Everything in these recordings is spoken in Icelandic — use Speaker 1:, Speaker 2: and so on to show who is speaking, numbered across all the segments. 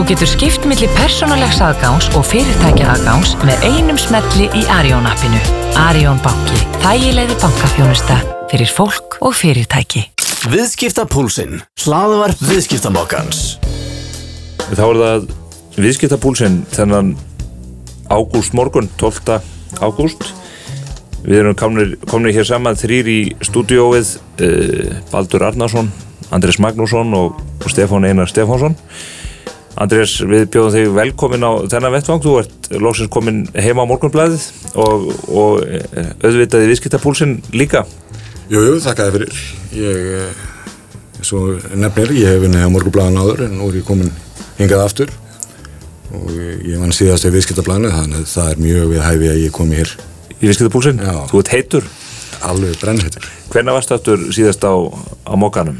Speaker 1: Þú getur skipt millir persónulegs aðgáns og fyrirtækja aðgáns með einum smelli í Arjón appinu. Arjón banki. Þægilegði bankafjónusta fyrir fólk og fyrirtæki.
Speaker 2: Viðskiptapúlsinn. Hlaðvarp viðskiptamokkans.
Speaker 3: Þá er það viðskiptapúlsinn þennan ágúst morgun, 12. ágúst. Við erum komnir hér saman þrýr í stúdióið, uh, Baldur Arnarsson, Andrés Magnússon og Stefán Einar Stefánsson. Andrés, við bjóðum þig velkomin á þennan vettvang. Þú ert lóksins komin heima á morgunblæðið og, og eh, auðvitaði viðskiptapúlsinn líka.
Speaker 4: Jújú, jú, þakka þið fyrir. Ég, eh, svo nefnir, ég hef vinnið á morgunblæðan áður en nú er ég komin hingað aftur og ég vann síðast í viðskiptablaðinu þannig að það er mjög við hæfi að ég komi hér
Speaker 3: í viðskiptabúlsinn?
Speaker 4: Já.
Speaker 3: Þú ert heitur?
Speaker 4: Alveg brennheitur.
Speaker 3: Hvernig varst aftur síðast á, á mókanum?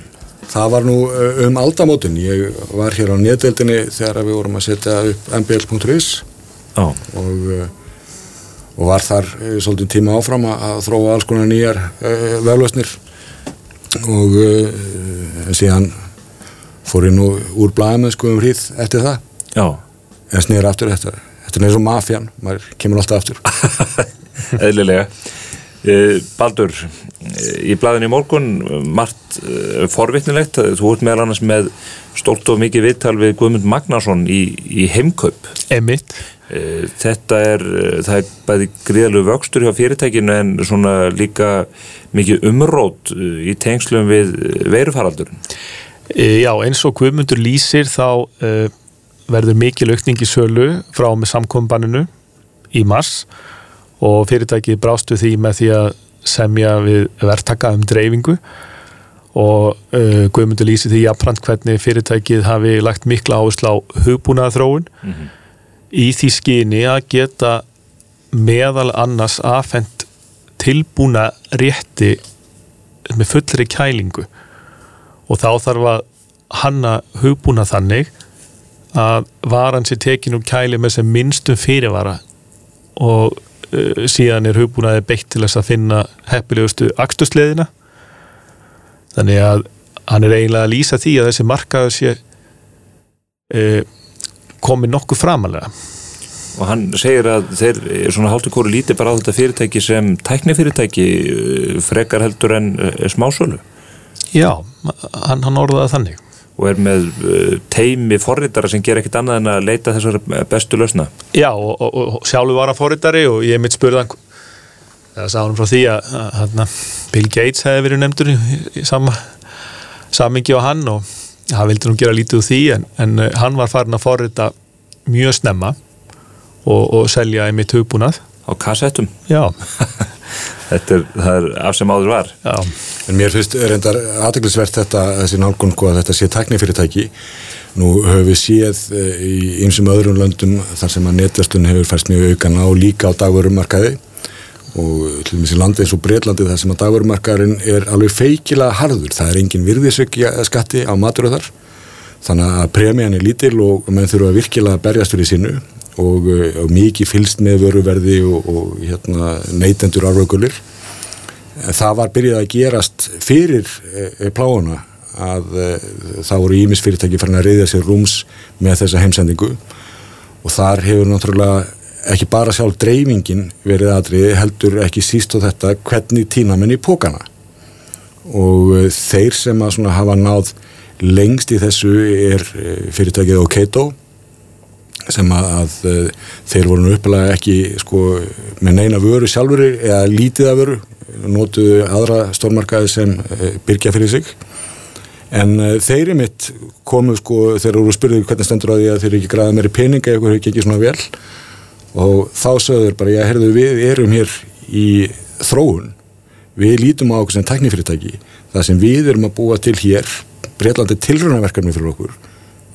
Speaker 4: Það var nú uh, um aldamótin. Ég var hér á nétveldinni þegar við vorum að setja upp mbl.is
Speaker 3: og,
Speaker 4: uh, og var þar uh, svolítið tíma áfram að þróa alls konar nýjar veflösnir og en síðan fór ég nú úr blæðum sko um hríð eftir það.
Speaker 3: Já.
Speaker 4: En snýður aftur þetta. Þetta er eins og mafjan, maður kemur alltaf aftur.
Speaker 3: eðlilega eh, Baldur, eh, í blæðinu í morgun margt eh, forvittnilegt þú ert meðal annars með stórt og mikið vittal við Guðmund Magnarsson í, í heimkaup.
Speaker 5: Emitt
Speaker 3: Þetta er, er bæði gríðalegu vöxtur hjá fyrirtækinu en svona líka mikið umrót í tengslum við veirufaraldurinn.
Speaker 5: Já, eins og Guðmundur lýsir þá verður mikið aukning í sölu frá með samkombanninu í mars. og fyrirtækið brástu því með því að semja við verktaka um dreifingu. Og uh, Guðmundur lýsi því jafnframt hvernig fyrirtækið hafi lagt mikla áherslu á hugbúnaða þróun mm -hmm. í því skyni að geta meðal annars afhengt tilbúna rétti með fullri kælingu. Og þá þarf að hanna hugbúna þannig að varan sé tekin úr kæli með sem minnstum fyrirvara. Og síðan er hugbúnaði beitt til þess að finna heppilegustu axtusleðina þannig að hann er eiginlega að lýsa því að þessi markaðu sé uh, komið nokkuð framalega
Speaker 3: og hann segir að þeir svona hálftu kóru líti bara á þetta fyrirtæki sem tæknifyrirtæki frekar heldur en smásölu.
Speaker 5: Já, hann, hann orðaði þannig
Speaker 3: og er með teimi forritara sem ger ekkit annað en að leita þessar bestu lausna.
Speaker 5: Já og, og, og sjálfur var hann forritari og ég mitt spurðan það sá hann frá því að, að, að Bill Gates hefði verið nefndur í, í sama samingi á hann og það vildi nú gera lítið úr því en, en hann var farin að forrita mjög snemma og, og selja einmitt hugbúnað.
Speaker 3: Á kassettum.
Speaker 5: Já
Speaker 3: Þetta er, er af sem áður var.
Speaker 5: Já.
Speaker 4: En mér finnst reyndar aðdeglisvert þetta þessi nálgun hvað þetta sé tæknifyrirtæki. Nú höfum við séð í ymsum öðrum löndum þar sem að netverslun hefur færst mjög aukan á líka á dagverumarkaði og til og með þessi landi eins og Breitlandi þar sem að dagverumarkaðurinn er alveg feikila harður, það er engin virðisökja skatti á maturöðar þannig að premjan er lítil og menn þurfa virkilega að berjast fyrir sínu og, og mikið fylst með vöruverði og, og hérna, neytendur árvökulir. Það var byrjað að gerast fyrir e, pláuna að e, það voru ímisfyrirtæki farin að reyðja sér rúms með þessa heimsendingu. Og þar hefur náttúrulega ekki bara sjálf dreymingin verið aðrið heldur ekki síst á þetta hvernig týna menn í pókana og þeir sem að hafa náð lengst í þessu er fyrirtækið Oketo sem að, að þeir voru nú uppelega ekki sko, með neina vöru sjálfur eða lítið af vöru nótuðu aðra stórmarkaði sem e, byrkja fyrir sig. En e, þeir er mitt komu sko þeir eru spyrðið hvernig stendur á því að þeir ekki græða meiri peninga eða ekki ekki svona vel. Og þá sögður bara ég herðu við erum hér í þróun. Við lítum á okkur sem teknifyrirtæki það sem við erum að búa til hér breytlandi tilrönaverkarmi fyrir okkur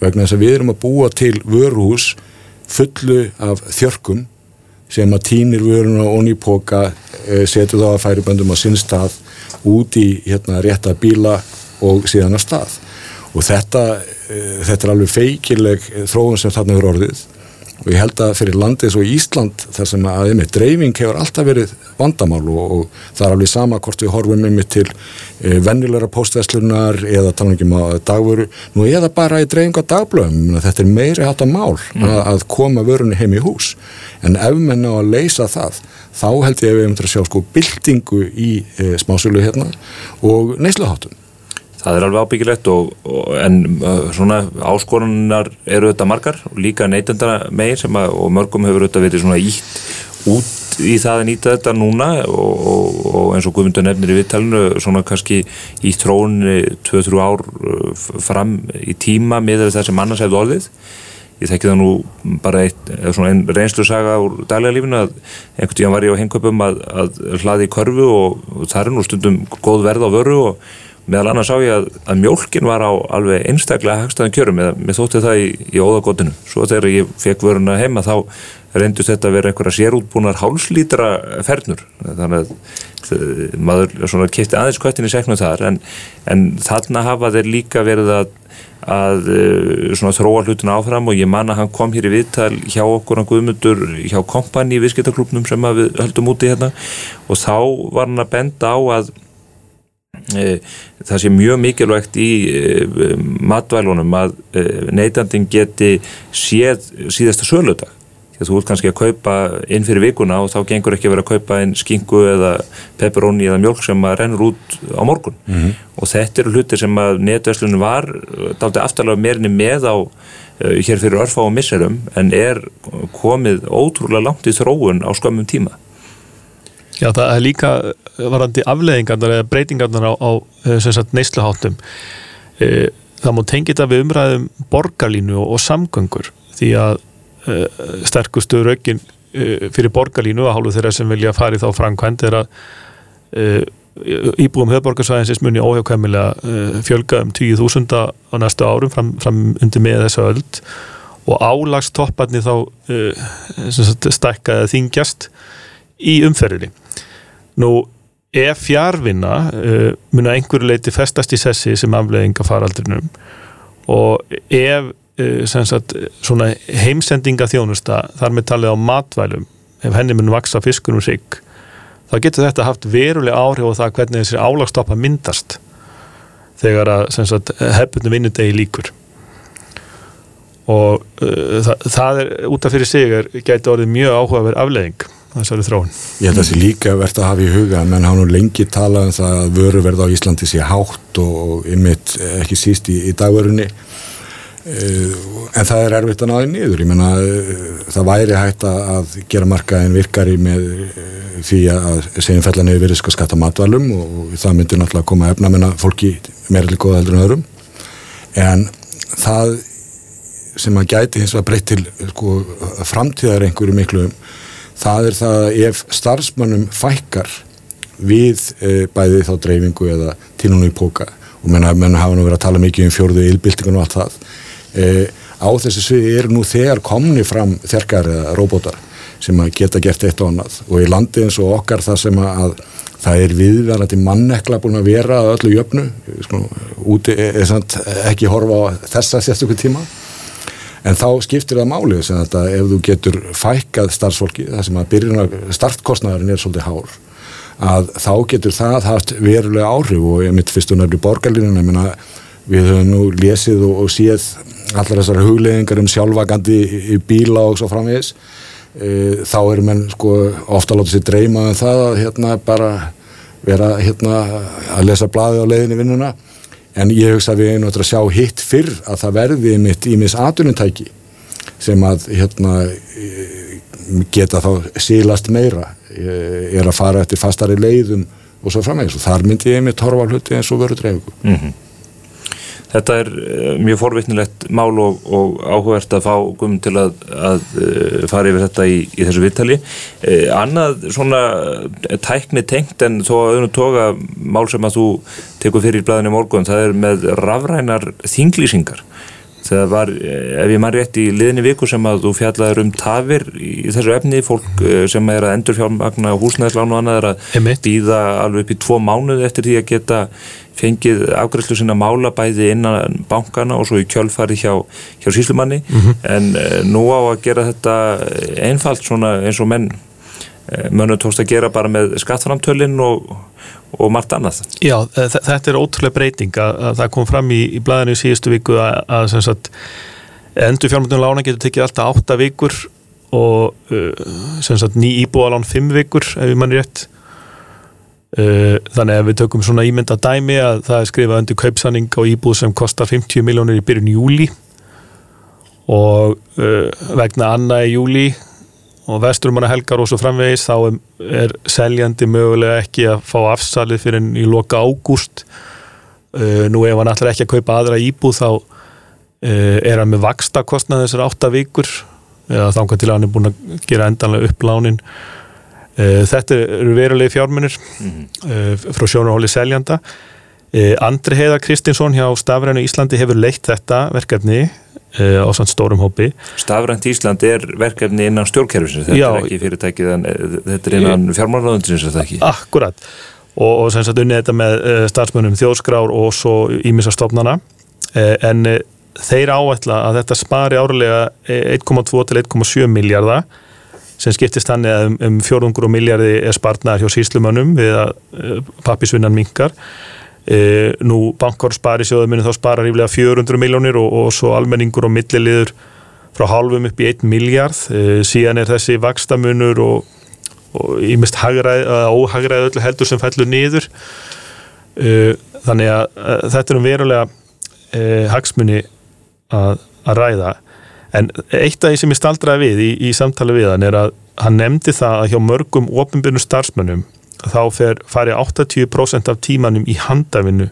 Speaker 4: vegna þess að við erum að búa til vöruhús fullu af þjörkum sem að týnir vöruna og í póka setur þá að færiböndum á sinn stað út í hérna rétta bíla og síðan að stað. Og þetta, þetta er alveg feikileg þróun sem þarna eru orðið og ég held að fyrir landið svo Ísland þar sem að einmitt dreifing hefur alltaf verið vandamál og, og það er alveg sama hvort við horfum einmitt til e, vennilegra postvæslunar eða talangjum á dagvöru nú eða bara í dreifing á dagblöðum. Þetta er meiri hátta mál mm. að, að koma vörunni heim í hús. En ef menn á að leysa það þá held ég að við hefum til að sjá sko byltingu í e, smásölu hérna og neysluháttum
Speaker 3: Það er alveg ábyggilegt og, og, en svona áskorunar eru þetta margar. Og líka neytendana megin sem að og mörgum hefur þetta verið svona ítt út í það að nýta þetta núna og, og eins og Guðmundur nefnir í viðtalinu svona kannski í trónni 2-3 ár fram í tíma með það sem annars hefði orðið. Ég þekki það nú bara eitt, einn reynslu saga úr daglega lífinu að einhvern tíðan var ég á henköpum að, að hlaði í körfu og, og það er nú stundum góð verð á vöru og meðal annars sá ég að, að mjölkin var á alveg einstaklega hagstæðan kjörum eða mér þótti það í, í óðagotinu svo þegar ég fekk vöruna heima þá reyndust þetta að vera einhverja sérútbúnar hálslítra fernur. Þannig að eh, maður kipti aðeins kvöttin í seknum þar en, en þarna hafa þeir líka verið að, að eh, þróa hlutina áfram og ég man að hann kom hér í viðtal hjá okkur hann guðmundur hjá kompani í viðskiptaklubnum sem við höldum úti hérna. Og þá var hann að benda á að það sé mjög mikilvægt í e, matvælunum að e, neytandin geti séð síðasta söludag. Að þú ert kannski að kaupa inn fyrir vikuna og þá gengur ekki að vera að kaupa inn skingu eða pepperoni eða mjölk sem að rennur út á morgun. Mm -hmm. og þetta eru hluti sem að netverslunum var daldi aftalega meirinni með á hér fyrir örfa og misserum en er komið ótrúlega langt í þróun á skömmum tíma
Speaker 5: Já, það er líka varandi afleðingarnar eða breytingarnar á, á eh, neysluháttum e, það má tengja þetta við umræðum borgarlínu og, og samgöngur. Því að sterkustu raugin fyrir borgarlínu að hálfu þeirra sem vilja fari þá framkvæmt er að íbúum höfborgarsvæðinsins muni óhjákvæmilega fjölga um 10.000 á næstu árum fram, fram undir með þessa öll og álagstopparni þá stækkaði þingjast í umferðinni. Nú, ef fjárvinna uh, mun að einhverju leiti festast í sessi sem afleðinga faraldrinum og ef uh, sagt, heimsendinga þjónusta þar með talið á matvælum ef henni mun vaksa fiskunum sig þá getur þetta haft veruleg áhrif á það hvernig þessi álagstoppa myndast þegar að hefðbundum vinnudegi líkur og uh, það, það er út af fyrir sig er, getur orðið mjög áhugaverð afleðing þessari þróun.
Speaker 4: Ég held að það sé líka verðt að hafa í huga, menn hafa nú lengi talað um það að vöruverð á Íslandi sé hátt og ymitt ekki síst í, í dagverunni eh, en það er erfitt að náði niður. Ég menna eh, það væri hægt að gera markaðin virkari með eh, því að segjum fellan hefur verið sko skatta matvalum og það myndir náttúrulega koma að efna menna fólki meirlega góða heldur en öðrum. En það sem að gæti hins vegar breytt til sko, framtíðar einhverju miklu það er það að ef starfsmönnum fækkar við e, bæði þá dreifingu eða tínunum í póka og menna, menna hafa nú verið að tala mikið um fjórðu ylbildingun og allt það e, á þessu sviði er nú þegar komni fram þerkar eða róbótar sem að geta gert eitt og annað. Og í landi eins og okkar það sem að það er viðverðandi mannekla búin að vera að öllu jöfnu sko, úti er, er ekki horfa á þessa sérstöku tíma en þá skiptir það málið sem þetta ef þú getur fækkað starfsfólki það sem að byrjuna startkostnæðurinn er svolítið hár að þá getur það haft verulega áhrif. Og ég mitt fyrst og nefnir borgarlínuna ég meina við höfum nú lesið og, og séð allar þessar hugleðingar um sjálfvagandi bíla og svo framvegis. E, þá erum enn sko ofta látið sér dreyma um það að hérna bara vera hérna að lesa bladi á leiðinni vinnuna en ég hugsa að við erum að sjá hitt fyrr að það verði mitt í mis aðunintæki sem að hérna, geta þá sílast meira er að fara eftir fastari leiðum og svo framvegis og þar myndi ég mitt horfa hluti eins og veru dreifingu mm -hmm.
Speaker 3: Þetta er eh, mjög forvittnilegt mál og, og áhugavert að fá gum til að, að eh, fara yfir þetta í, í þessu viðtali. Eh, annað svona tækni tengt en þó að auðvitað toga mál sem að þú tekur fyrir í blæðinu morgun, það er með rafrænar þinglýsingar. Það var, ef ég mann rétt í liðinni viku sem að þú fjallaður um tafir í þessu efni, fólk sem er að endur fjármagna húsnæðislánu og annað er að býða alveg upp í tvo mánuði eftir því að geta fengið afgræslu sinna mála bæði innan bankana og svo í kjölfari hjá, hjá síslumanni en uh, nú á að gera þetta einfalt svona eins og menn uh, mönnum tókst að gera bara með skattframtölinn og, og margt annað.
Speaker 5: Já, þe- þetta er ótrúlega breyting að, að það kom fram í, í blæðinu í síðustu viku að, að sem sagt, endur fjármöndun lána getur tekið alltaf átta vikur og uh, sem sagt, ný íbúðalán fimm vikur ef ég mann rétt þannig að við tökum svona ímynda dæmi að það er skrifað undir kaupsanning á íbúð sem kostar 50 miljónir í byrjun júli og uh, vegna anna í júli og vesturumanna helgar og svo framvegis þá er, seljandi mögulega ekki að fá afsalið fyrir en í loka ágúst. Uh, nú ef hann ætlar ekki að kaupa aðra íbúð þá er hann með vaksta kostnað þessar átta vikur eða þangað til að hann er búin að gera endanlega upp lánin. uh, þetta eru verulegi fjármunir uh, frá sjónarhóli seljanda. Uh, Andri Heiðar Kristinsson hjá Stafrænu Íslandi hefur leitt þetta verkefni á sann stórum hópi.
Speaker 3: Stafrænt Ísland er verkefni innan stjórnkerfisins, þetta
Speaker 5: Já.
Speaker 3: er ekki fyrirtækið en eh, þetta er innan fjármálaráðundsins er það ekki?
Speaker 5: Akkurat. Og, og sem sagt unnið þetta með starfsmönnum þjóðskrár og svo ímissa stofnana. Uh, en þeir áætla að þetta spari árlega eh, 1,2 til 1,7 miljardar sem skiptist þannig að um, um fjórðungur og miljardi er spartnaðar hjá síslumönnum við að uh, pappisvinnan minkar uh, nú bankar spari sjóðuminu þá sparar ríflega 400 miljónir og, og svo almenningur og milliliður frá hálfum upp í 1 miljard uh, síðan er þessi vakstamunur og og ímest óhagræð öllu heldur sem fellur niður. Þannig að þetta er um verulega hagsmunni að, að ræða en eitt af því sem ég staldraði við í, í samtali við hann er að hann nefndi það að hjá mörgum ofinbjörnum starfsmönnum þá fer, fari 80% af tímanum í handafinu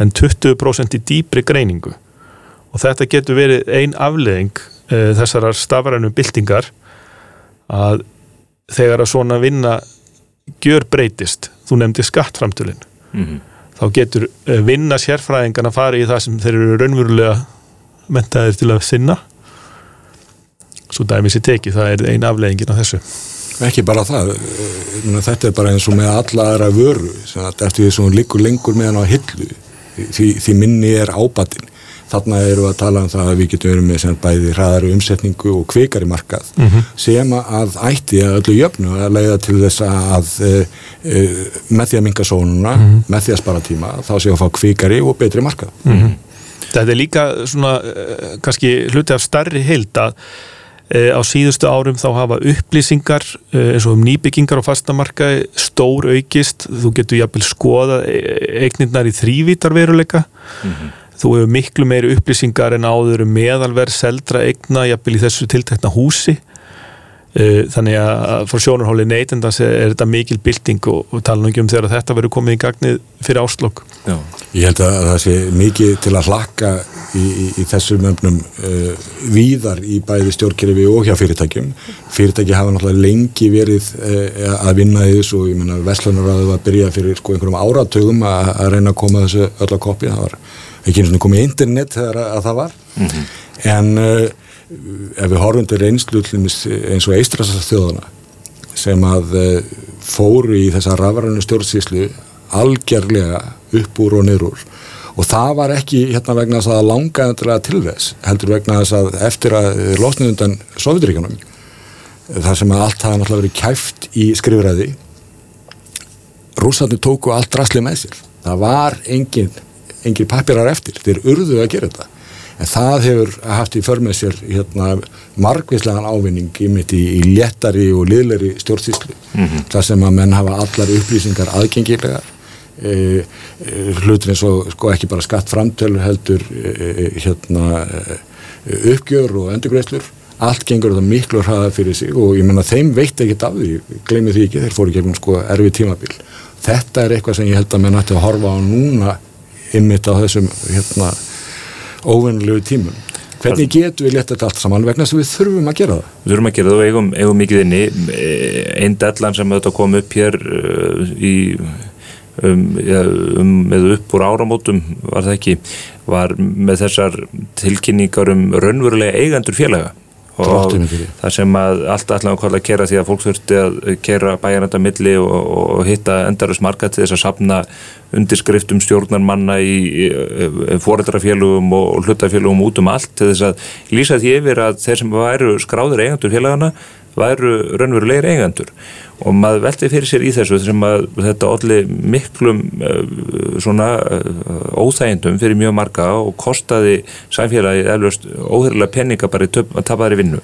Speaker 5: en 20% í dýpri greiningu og þetta getur verið ein afleðing uh, þessarar stafrænum byltingar að þegar að svona vinna gjör breytist, þú nefndi skattframtölin
Speaker 3: Mhm.
Speaker 5: þá getur eh, vinna sérfræðingan að fara í það sem þeir eru raunverulega mentaðir til að sinna svo dæmis í teki, það er ein afleðingin af þessu
Speaker 4: Ekki bara það, þetta er bara eins og með alla aðra vöru, eftir því sem hún liggur lengur með hann á hillu, því, því minni er ábatinn. Þarna eru við að tala um það að við getum verið með sem bæði hraðari umsetningu og kvikari markað sem að ætti að öllu jöfnu að leiða til þess að e, e, með því að minga sónuna, með því að spara tíma, þá séu að fá kvikari og betri markað.
Speaker 5: Þetta er líka svona eh, kannski hluti af starri heild að á síðustu árum þá hafa upplýsingar eh, eins og um nýbyggingar og fastamarkaði stór aukist, þú getur jafnvel skoða eignirnar í þrývítar veruleika þú hefur miklu meiri upplýsingar en áður um meðalverð seldra eigna jafnvel í þessu tiltekna húsi. Eh, þannig að frá sjónarhóli neytendans er, er þetta mikil bylting og, og tala nú ekki um þegar þetta verður komið í gagnið fyrir áslokk
Speaker 3: Já.
Speaker 4: Ég held að það sé mikið til að hlakka í, í, í þessum öfnum uh, víðar í bæði stjórnkerfi og hjá fyrirtækjum. Fyrirtæki hafa náttúrulega lengi verið uh, að vinna í þessu og ég menna Vestlunarraðu var að byrja fyrir sko einhverjum áratögum að, að reyna að koma þessu öll að koppi. Það var ekki eins og komið internet þegar að, að það var. En uh, ef við horfum til reynslu dæmis eins og eistrasast þjóðana sem að uh, fóru í þessa rafrænu stjórnsýslu algjörlega upp úr og niður úr. Og það var ekki hérna vegna þess að langa endilega til þess heldur vegna þess að eftir að losnið undan Sovjetríkanum þar sem að allt hafa náttúrulega verið kæft í skrifræði rússarnir tóku allt drasli með sér. Það var engin, engin pappirar eftir. Þeir urðu að gera þetta en það hefur haft í för með sér hérna, margvíslegan ávinning í í, léttari og liðleri stjórnsýslu. Þar sem að menn hafa allar upplýsingar aðgengilegar. E, e, hlutir eins og sko ekki bara skatt framtölu heldur e, hérna e, uppgjör og endurgreislur allt gengur þetta miklu hraða fyrir sig og ég menna þeim veit ekki af því gleymi því ekki, þeir fóru gegnum sko erfið tímabil. Þetta er eitthvað sem ég held að menn ætti að horfa á núna ymmit á þessum hérna óvennulegu tímum. Hvernig getum við leta þetta allt saman vegna að við þurfum að gera það?
Speaker 3: Við þurfum að gera það og eigum, eigum mikið inni. Einn dellan sem þetta kom upp hér uh, í um, ja, um, með upp úr áramótum var það ekki, var með þessar tilkynningar um raunverulega eigendur félaga og það sem að alltaf ætlaðum hvað að kera því að fólk þurfti að kera bæjarnanda milli og, og hitta endarus marga til þess að sapna undirskriftum stjórnarmanna í, í, í foreldrafélugum og, hlutafélugum út um allt til þess að lýsa því yfir að þeir sem væru skráður eigendur félagana væru raunverulegir eigendur og maður velti fyrir sér í þessu sem að þetta allir miklum uh, svona uh, óþægindum fyrir mjög marga og kostaði samfélagi eflust óþyrlega peninga bara í tapaðri vinnu.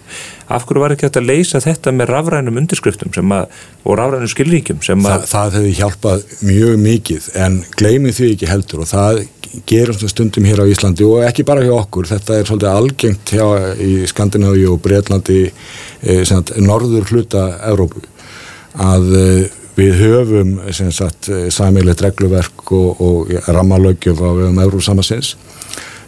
Speaker 3: Af hverju var ekki hægt að leysa þetta með rafrænum undirskriftum sem að, og rafrænum skilríkjum sem
Speaker 4: Þa,
Speaker 3: að
Speaker 4: það hefði hjálpað mjög mikið en gleymið því ekki heldur og það gerum svona stundum hér á Íslandi og ekki bara hjá okkur, þetta er svolítið algengt hjá í Skandinavíu og Breitlandi e, norður hluta Evrópu að e, við höfum samilegt regluverk og, og rammalögjum á um Evróp samansins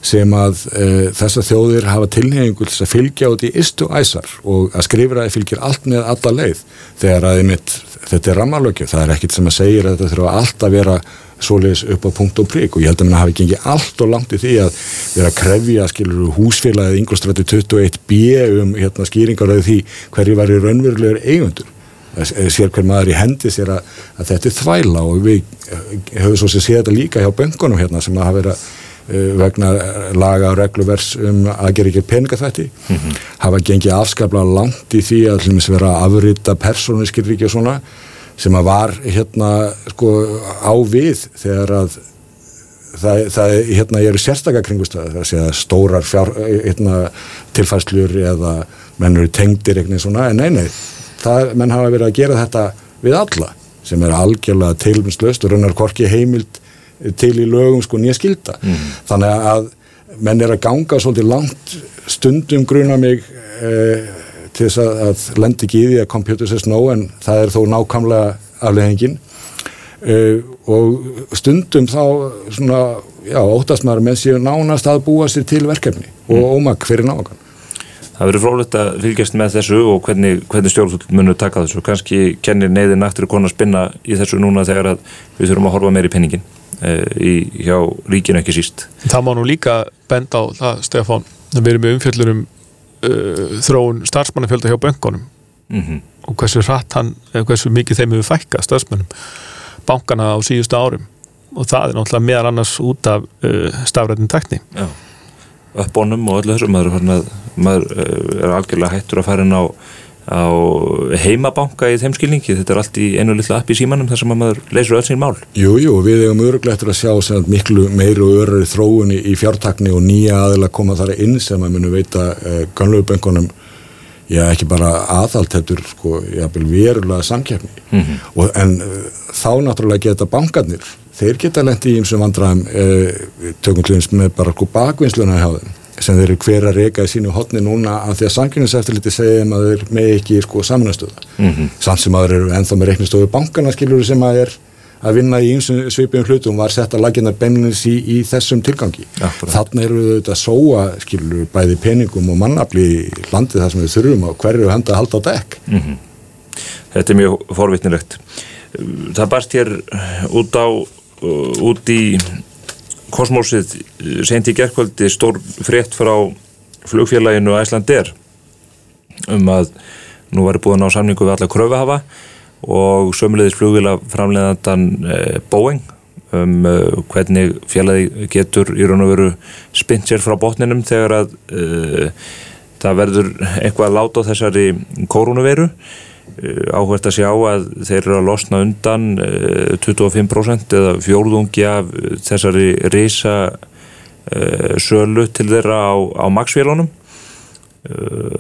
Speaker 4: sem að e, þessar þjóðir hafa tilhengu til að fylgja út í istu æsar og að skrifraði fylgir allt með alla leið. Þegar að einmitt, þetta er rammalögju, það er ekkit sem að segja að þetta þurfa allt að vera svoleiðis upp á punkt og prík og ég held að mann hafi gengið allt og langt í því að vera að krefja skilur húsfélagið Ingolstræti 21b um hérna, skýringar af því hverju var í raunverulegur eigundur sér hver maður í hendi sér að, að þetta er þvæla og við höfum svo sem séð þetta líka hjá böngunum hérna sem að hafa verið að vegna laga og regluvers um að gera ekki peninga þetta mm -hmm. hafa gengið afskaplega langt í því að vera að afrita persónuskilriki og svona sem að var hérna sko á við þegar að það, það hérna eru sérstakar kringustæði það sé að stórar fjár, hérna, tilfæslur eða menn eru tengdir eitthvað svona en nei nei, það, menn hafa verið að gera þetta við alla sem er algjörlega tilmyndslöst og raunar korki heimild til í lögum sko nýja skilda mm. þannig að menn er að ganga svolítið langt stundum gruna mig eh, til þess að, að lendi ekki í því að computer says no en það er þó nákvæmlega afleggingin uh, og stundum þá svona, já, óttast maður með sér nánast að búa sér til verkefni og mm. ómak fyrir nákvæm
Speaker 3: Það verður frólægt að fylgjast með þessu og hvernig, hvernig stjórnvöld munur taka þessu. Kannski kennir neyðin aftur konar spinna í þessu núna þegar að við þurfum að horfa meir í penningin uh, í, hjá ríkinu ekki síst.
Speaker 5: Það má nú líka benda á það, Stefán við erum með umfjöldurum uh, þróun starfsmannafjölda hjá böngunum mm -hmm. og hversu hratt hann hversu mikið þeim hefur fækka starfsmannum bankana á síðustu árum. Og það er náttúrulega meðan annars út af uh, stafrættin tekni
Speaker 3: Já, uppbónum og öllu þessu. Maður, maður, maður uh, er algjörlega hættur að fara inn á á heimabanka í þeim skilningi. Þetta er allt í einu litla app í símanum þar sem maður leysur öll sín mál.
Speaker 4: Jújú, jú, við hefum öruglega eftir að sjá miklu meiri og örari þróun í, fjártakni og nýja aðila koma þar inn sem að munu veita eh, ganlöfuböngunum já ekki bara aðalt þetta er sko, verulega samkjafni mm -hmm. en uh, þá náttúrulega geta bankarnir þeir geta lendi í einsum vandraðum uh, tökum til eins með bara sko bakvinnsluna hjá þeim sem þeir eru hver að reyka í sínu hotni núna af því að samkynningseftirliti segja að þeir með ekki sko samanastöða mm -hmm. samt sem að þeir eru ennþá með reiknistofu bankana skilur sem að er að vinna í einsum svipum hlutum var sett að lagina beinleins í, í þessum tilgangi. Ja, þannig eru þau þetta sóa skilur bæði peningum og mannafli í landi þar sem við þurfum og hverju henda að halda á dekk. Mm -hmm.
Speaker 3: Þetta er mjög forvitnilegt. Það barst hér út á út í kosmósið sent í gerðkvöldi stór frétt frá flugfélaginu Æslandir um að nú var búin á samningu við alla kröfuhafa og sömulegis flugvila framleðandan eh, Boeing um uh, hvernig félagi getur í raun og veru spint sér frá botninum þegar að uh, það verður eitthvað að láta á þessari koronaviru uh, áhvert að sjá að þeir eru að losna undan 25% eða fjórðungi af þessari reysa sölu til þeirra á, á maksfélunum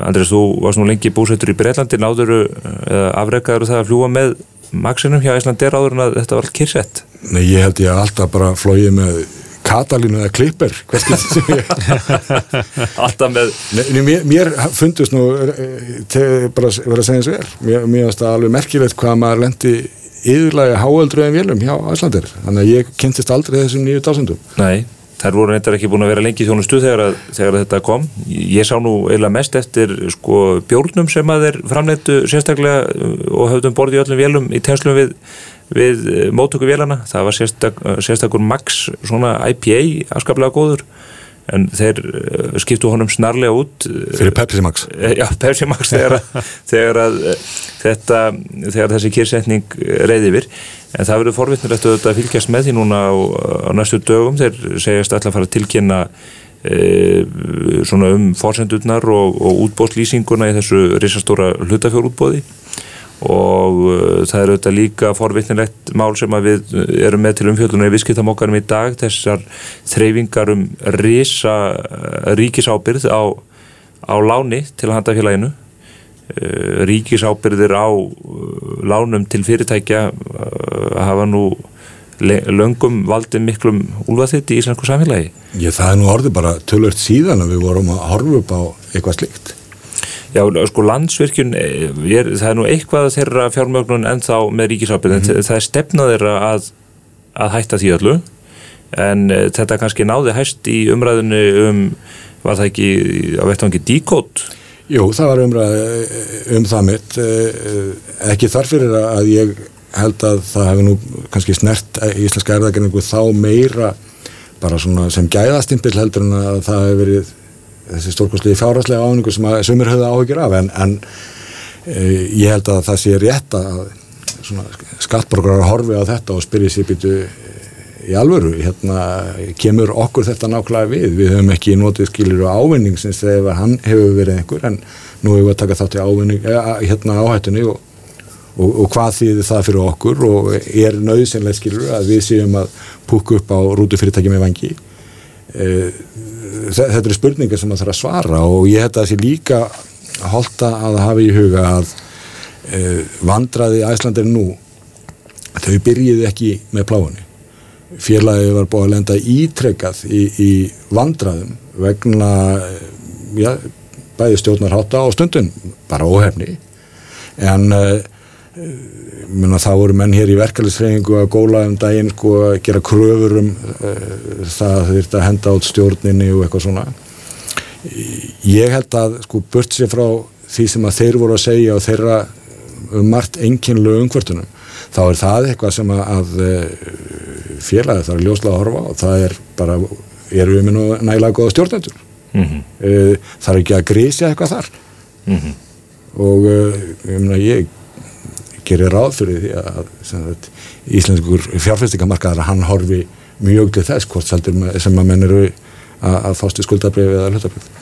Speaker 3: Andrés, þú varst nú lengi búsettur í Breitlandi náður eða afreikaður það að fljúa með maksinum hjá Íslandir áður en að þetta var allt kyrsett
Speaker 4: Nei, ég held ég alltaf bara flóið með Katalínu eða Klipper
Speaker 3: Alltaf með
Speaker 4: Nei, mér, mér fundust nú te, bara verið að segja eins og er. Mér, mér finnst það alveg merkilegt hvað maður lendi yðurlega háöldruðum vélum hjá Íslandir þannig að ég kynntist aldrei þessum nýju tásundum
Speaker 3: Nei þær voru neitt ekki búin að vera lengi í þjónustu þegar, þegar þetta kom. Ég sá nú eiginlega mest eftir sko, bjórnum sem að þeir framleittu sérstaklega uh, og höfðum borðið í öllum vélum í tenslum við, við uh, mótöku vélana. Það var sérstak, uh, sérstakur Max svona IPA afskaplega góður en þeir uh, skiptu honum snarlega út
Speaker 4: Fyrir Pepsi Max.
Speaker 3: Eh, Já, Pepsi Max þegar, að, þegar að eh, þetta, þegar þessi kyrsetning reyði yfir. En það verður forvittnilegt að fylgjast með því núna á, á næstu dögum. Þeir segjast alltaf að fara að tilkynna e, svona um fórsendurnar og, og útbóðslýsinguna í þessu risastóra hlutafjórútbóði og uh, það er auðvitað líka forvittnilegt mál sem við erum með til umfjöldunar í viðskiptamokkarum í dag þessar þreyfingar um risa ríkisábyrð á, á láni til að handa félaginu. Uh, ríkisábyrðir á uh, lánum til fyrirtækja uh, hafa nú löngum valdið miklum úlfaþitt í íslensku samfélagi.
Speaker 4: Ég, það er nú orðið bara tölvört síðan að við vorum að horfa upp á eitthvað slikt
Speaker 3: Já, sko landsvirkjun, eh, er, það er nú eitthvað þeirra fjármögnun en þá með ríkisábyrð, en það er stefnað þeirra að, að hætta því öllu. En e, þetta kannski náði hæst í umræðinu um, var það ekki á vettvangi díkót?
Speaker 4: Jú, það var umræð um það mitt. Eh, ekki þarfyrir að ég held að það hefði nú kannski snert íslenska erðagreiningu þá meira bara svona sem gæðastimpill heldur en að það hefði verið þessi stórkostlegi fjárhastlega áningu sem að sumir höfðu áhyggjur af en, en e, ég held að það sé rétt að skattborgarar horfi á þetta og spyrja sér býtu í alvöru, hérna kemur okkur þetta nákvæmlega við, við höfum ekki notið skilur og ávinningsins þegar hann hefur verið einhver en nú hefur við að taka þátt í ávinning, hérna áhættunni og, og, og hvað þýðir það fyrir okkur? Og er nöðsynlega skilur að við séum að púka upp á rútufyrirtæki með vangi þetta eru spurningar sem maður þarf að svara og ég held að það sé líka holta að hafa í huga að vandraði Æslandir nú þau byrjiði ekki með pláfunni félagið var búið að lenda ítrekkað í, í vandraðum vegna já, bæði stjórnarhátta og stundun bara óhefni. En uh, Muna, það voru menn hér í verkefliðsfreyingu að góla um daginn sko að gera kröfur um uh, það að þeir að henda át stjórninni og eitthvað svona ég held að sko burt sér frá því sem að þeir voru að segja og þeirra um margt enginlu umhvertunum þá er það eitthvað sem að, að félagi þarf ljóslega að horfa og það er bara, erum við nú nægilega góða stjórnendur mm -hmm. uh, er ekki að grísja eitthvað þar mm -hmm. og uh, ég ég gerir ráð fyrir því að, að íslenskur fjárfæstingamarkaðar hann horfi mjög til þess hvort sem að menn eru að, að fástu skuldabrið eða hlutabrið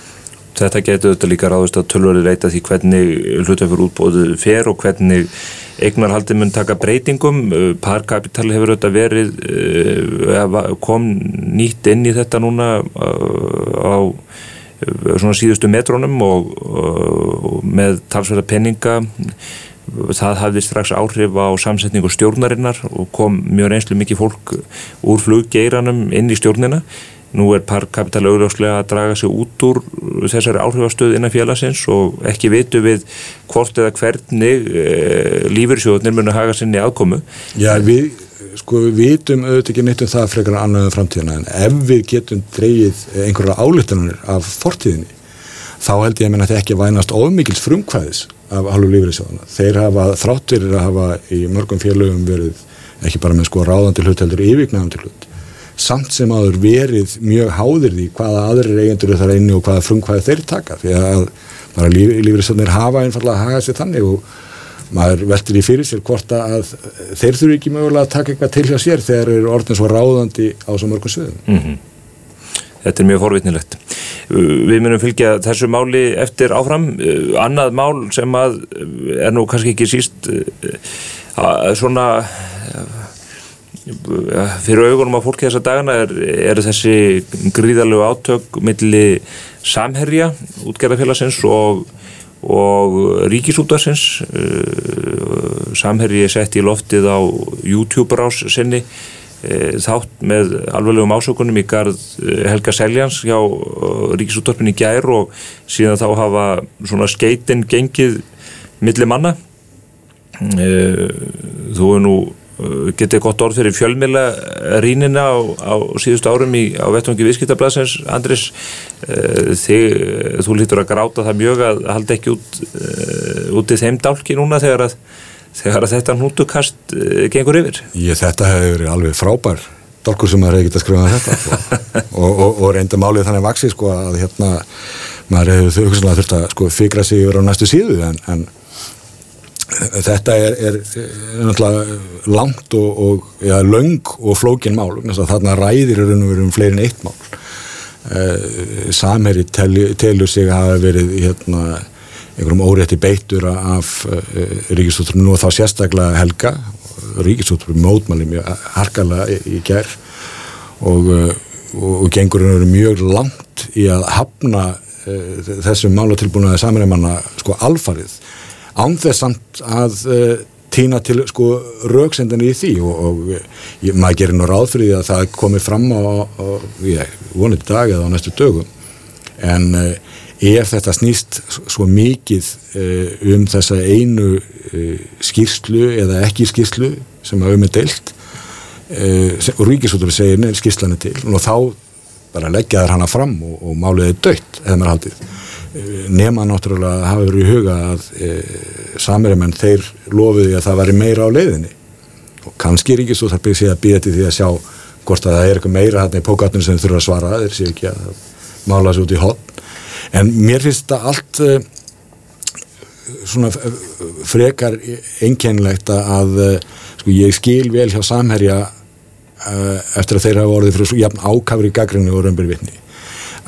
Speaker 3: Þetta getur þetta líka ráðist að tölvölu leita því hvernig hlutafjör útbóðu fer og hvernig eignarhaldi mun taka breytingum. Parkapital hefur þetta verið kom nýtt inn í þetta núna á svona síðustu metrónum og, og með talsverða penninga það hafði strax áhrif á samsetningu stjórnarinnar og kom mjög reynslu mikið fólk úr fluggeiranum inn í stjórnina. Nú er parkapital augljóslega að draga sig út úr þessari áhrifastöð innan félagsins og ekki vitu við hvort eða hvernig e, lífyrsjóðnir muni haga sinni aðkomu.
Speaker 4: Já, við sko við vitum auðvitað ekki neitt um það frekar annaðum framtíðina en ef við getum dreyið einhverja álítanir af fortíðinni þá held ég að þetta ekki að vænast ofmikils frumkvæðis af halvu lífriðsjóðana. Þeir hafa þráttir að hafa í mörgum félögum verið ekki bara með sko ráðandi hlut heldur yfirgnæðandi hlut. Samt sem aður verið mjög háðir því hvaða aðrir eigendur þar einni og hvaða frumkvæði þeir taka því að bara líf, lífriðsjóðanir hafa einfallega að haga sér þannig og maður veldur í fyrir sér hvort að þeir þurfi ekki mögulega að taka eitthvað til hjá sér þegar eru orðin svo ráðandi á svo mörgum sviðum.
Speaker 3: Mm -hmm. Þetta er mjög forvitnilegt. Við munum fylgja þessu máli eftir áfram. Annað mál sem að er nú kannski ekki síst svona fyrir augunum á fólki þessa dagana er, er þessi gríðalegu átök milli samherja útgerðarfélagsins og, og ríkisútarsins samherji er sett í loftið á YouTube-rás sinni þátt með alveglegum ásökunum í garð Helga Seljans hjá Ríkisúttarpinni gær og síðan þá hafa svona skeitin gengið milli manna. Þú er nú getið gott orð fyrir fjölmila rínina á, á síðustu árum í, á vettvangi viðskiptablasins Andris þig, þú lítur að gráta það mjög að halda ekki út út í þeim dálki núna þegar að þegar þetta nútukast gengur yfir
Speaker 4: Ég, þetta hefur verið alveg frábær dálkur sem maður hefði getað skrifað þetta sko. og, og, og reynda málið þannig vaksi sko að hérna maður hefur þau þurft að sko fikra sig yfir á næstu síðu en, en þetta er, er, er náttúrulega langt og, og ja, löng og flókin mál þarna ræðir er um fleiri en eitt mál uh, Samheri telur sig að hafa verið hérna einhverjum órétti beittur af eh, Ríkisútrunum og þá sérstaklega Helga Ríkisútrunum mótmæli mjög harkala í, gerð og, uh, og, og gengurinn eru mjög langt í að hafna þessum málatilbúnaði saminleimanna sko alfarið. Ánþessamt að uh, týna til sko rauksendinni í því og, og ég, maður gerir nú ráð fyrir því að það komi fram á, á ég, vonið dag eða á næstu dögum. En uh, ef þetta snýst svo mikið uh, um þessa einu skýrslu eða ekki skýrslu sem hafa um með deilt og Ríkisútur segir neil skýrslanu til. Og þá bara leggja þær hana fram og, og málið er dött eða maður haldið. Nema náttúrulega hafa verið í huga að e, samiramenn þeir lofiði að það væri meira á leiðinni. Og kannski Ríkisúþarpið sé að býða til því að sjá hvort að það er eitthvað meira hérna í pókatnum sem þurfa að svara þeir sé ekki að mála þessu út í hotn en mér finnst þetta allt e, svona frekar einkennlegt að e, sko ég skil vel hjá samherja eftir að þeir hafa orðið fyrir jafn ákafri gaggrinni og römbirvitni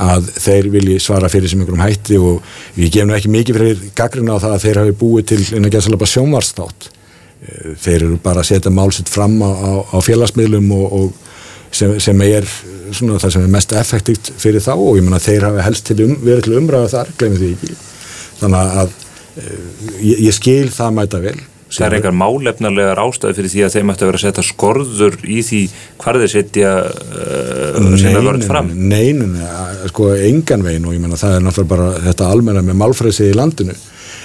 Speaker 4: að þeir vilji svara fyrir sem einhverjum hætti og við gefum ekki mikið fyrir gaggrina á það að þeir hafi búið til eina gæðsalapa sjónvarstátt eh, þeir eru bara að setja málsitt fram á, á, á félagsmiðlum og, og sem, sem er svona það sem er mest effektíft fyrir þá og ég menna þeir hafi helst til um, verið til umræða þar, glemir því ekki. Þannig að eh, ég, ég skil það mæta vel
Speaker 3: Það er einhver málefnarlegar ástæði fyrir því að þeim ætti að vera að setja skorður í því hvað þeir setja uh, sem það verður fram.
Speaker 4: Neinin, sko engan veginn og ég menna það er náttúrulega bara þetta almenna með málfræðsið í landinu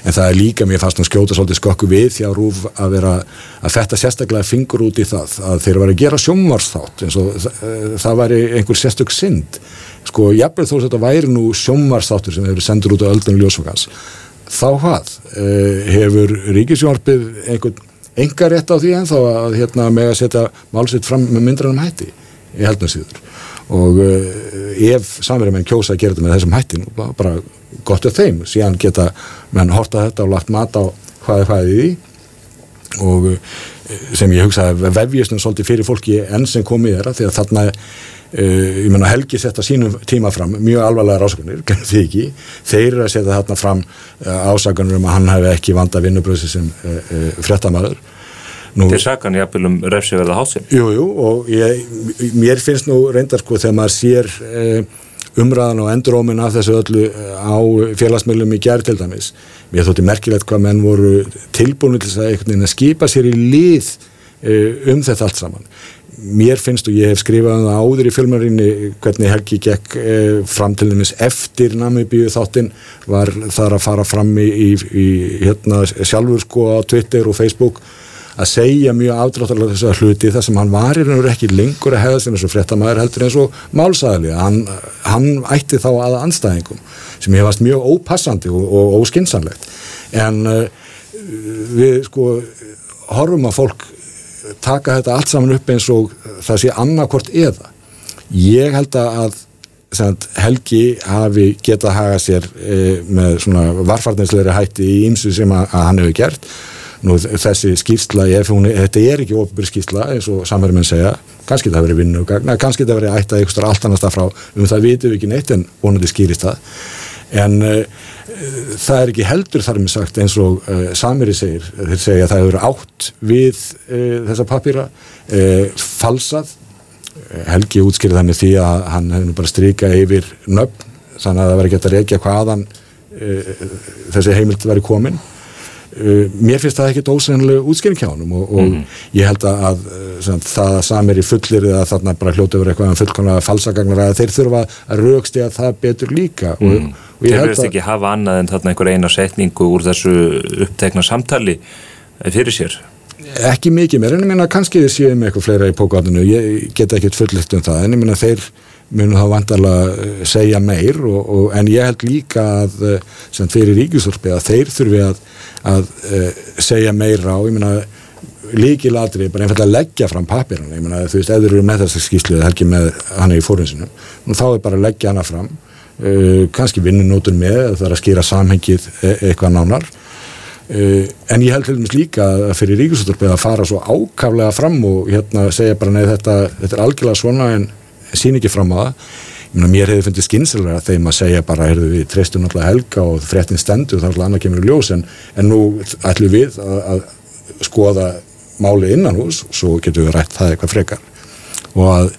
Speaker 4: en það er líka mér fast að skjóta svolítið skokku við því að rúf að vera að þetta sérstaklega fingur út í það að þeir var að gera sjómvarsþátt eins og það, það væri einhver sérstök synd. Sko jafnveg þó að þetta væri nú sjómvarsþáttur sem hefur sendur út á öldun ljósfokans þá hvað? Uh, hefur ríkisjórnarpið einhvern enga rétt á því en þá að hérna, með að setja málsitt fram með myndranum hætti? Í heldnarsýður og uh, ef samverðum en kjósa að gera þetta með þessum hættin bara gott af þeim. Síðan geta menn horta þetta og lagt mat á hvað er hvað í. Og uh, sem ég hugsa að vefjusnum svolítið fyrir fólki enn sem komið er að því að þarna Uh, ég menna Helgi setja sínum tíma fram mjög alvarlega rásakunir, því ekki. Þeir eru að setja þarna fram uh, ásakunur um að hann hefði ekki vanda vinnubröðsi sem uh, frettamæður
Speaker 3: Til sakan ég aðbyrjum refsiverða hátsin
Speaker 4: Jújú og ég, mér finnst nú reyndar sko þegar maður sér umræðan og endurómin af þessu öllu á félagsmiðlum í gerð til dæmis. Mér þótti merkilegt hvað menn voru tilbúinu til að skipa sér í lið um þetta allt saman. Mér finnst og ég hef skrifað um það áður í filmarinni hvernig Helgi gekk eh, fram til þess eftir Namibíu þáttinn var þar að fara fram í, í, í hérna sjálfur sko á Twitter og Facebook að segja mjög afdráttarlega þess að hluti þar sem hann var í raun og ekki lengur að hefða sem og frettamæður heldur eins og málsæðli hann, hann ætti þá aða anstæðingum sem varst mjög ópassandi og, og óskinsanlegt en uh, við sko horfum að fólk taka þetta allt saman upp eins og það sé annarkort eða. Ég held að Helgi hafi getað haga sér e, með svona varfarninsleiri hætti í ymsu sem að, að hann hefur gert nú þessi skýrsla þetta er ekki ofnbyrg skýrsla eins og samverðum en segja, kannski það verið vinnugagna kannski það verið ættað eitthvað allt annars það frá. Um það vitum við ekki neitt en vonandi skýrist það. En e, það er ekki heldur þar með sagt eins og uh, Samiri segir, þeir segja að það hefur átt við uh, þessa papýra uh, falsað. Helgi útskýrði þannig því að hann hefði nú bara strykað yfir nöfn þannig að það verði gett að reykja hvaðan þessi heimild verið komin. Uh, mér finnst það ekkert ósennlega útskýring hjá hann og, og mm. ég held að sem, það að samir í fullir eða þarna bara hljóta yfir eitthvað um fullkomlega falsagagnar að þeir þurfa að raukst eða það betur líka mm. og,
Speaker 3: og ég held að... Þeir verðist ekki hafa annað en þarna einhver eina setningu úr þessu upptekna samtali fyrir sér
Speaker 4: Ekki mikið mér, en ég minna kannski þið séum eitthvað fleira í pókvarninu, ég get ekki fullitt um það, en ég minna þeir munu þá vantarlega eh, segja meir og, og, en ég held líka að eh, sem fyrir ríkjusþorfi að þeir þurfi að, að uh, segja meira og ég meina líkilatri bara einfallega að leggja fram pappirana ég meina þú veist, ef þú eru með þessa skýslu eða helgi með hann í fórinsinu þá er bara að leggja hana fram. Uh, kannski vinnunótur með það er að skýra samhengið e eitthvað nánar. Uh, en ég held til dæmis líka að fyrir ríkisúttorpið að fara svo ákaflega fram og hérna segja bara nei þetta, þetta er algjörlega svona en sín ekki fram á það mér hefði fundið skynslega þeim að segja bara heyrðu við treystum náttúrulega helga og fréttin stendur þá er alltaf annað kemur í ljós. En, en nú ætlum við að, að skoða máli innan hús svo getum við rætt það eitthvað frekar. Og að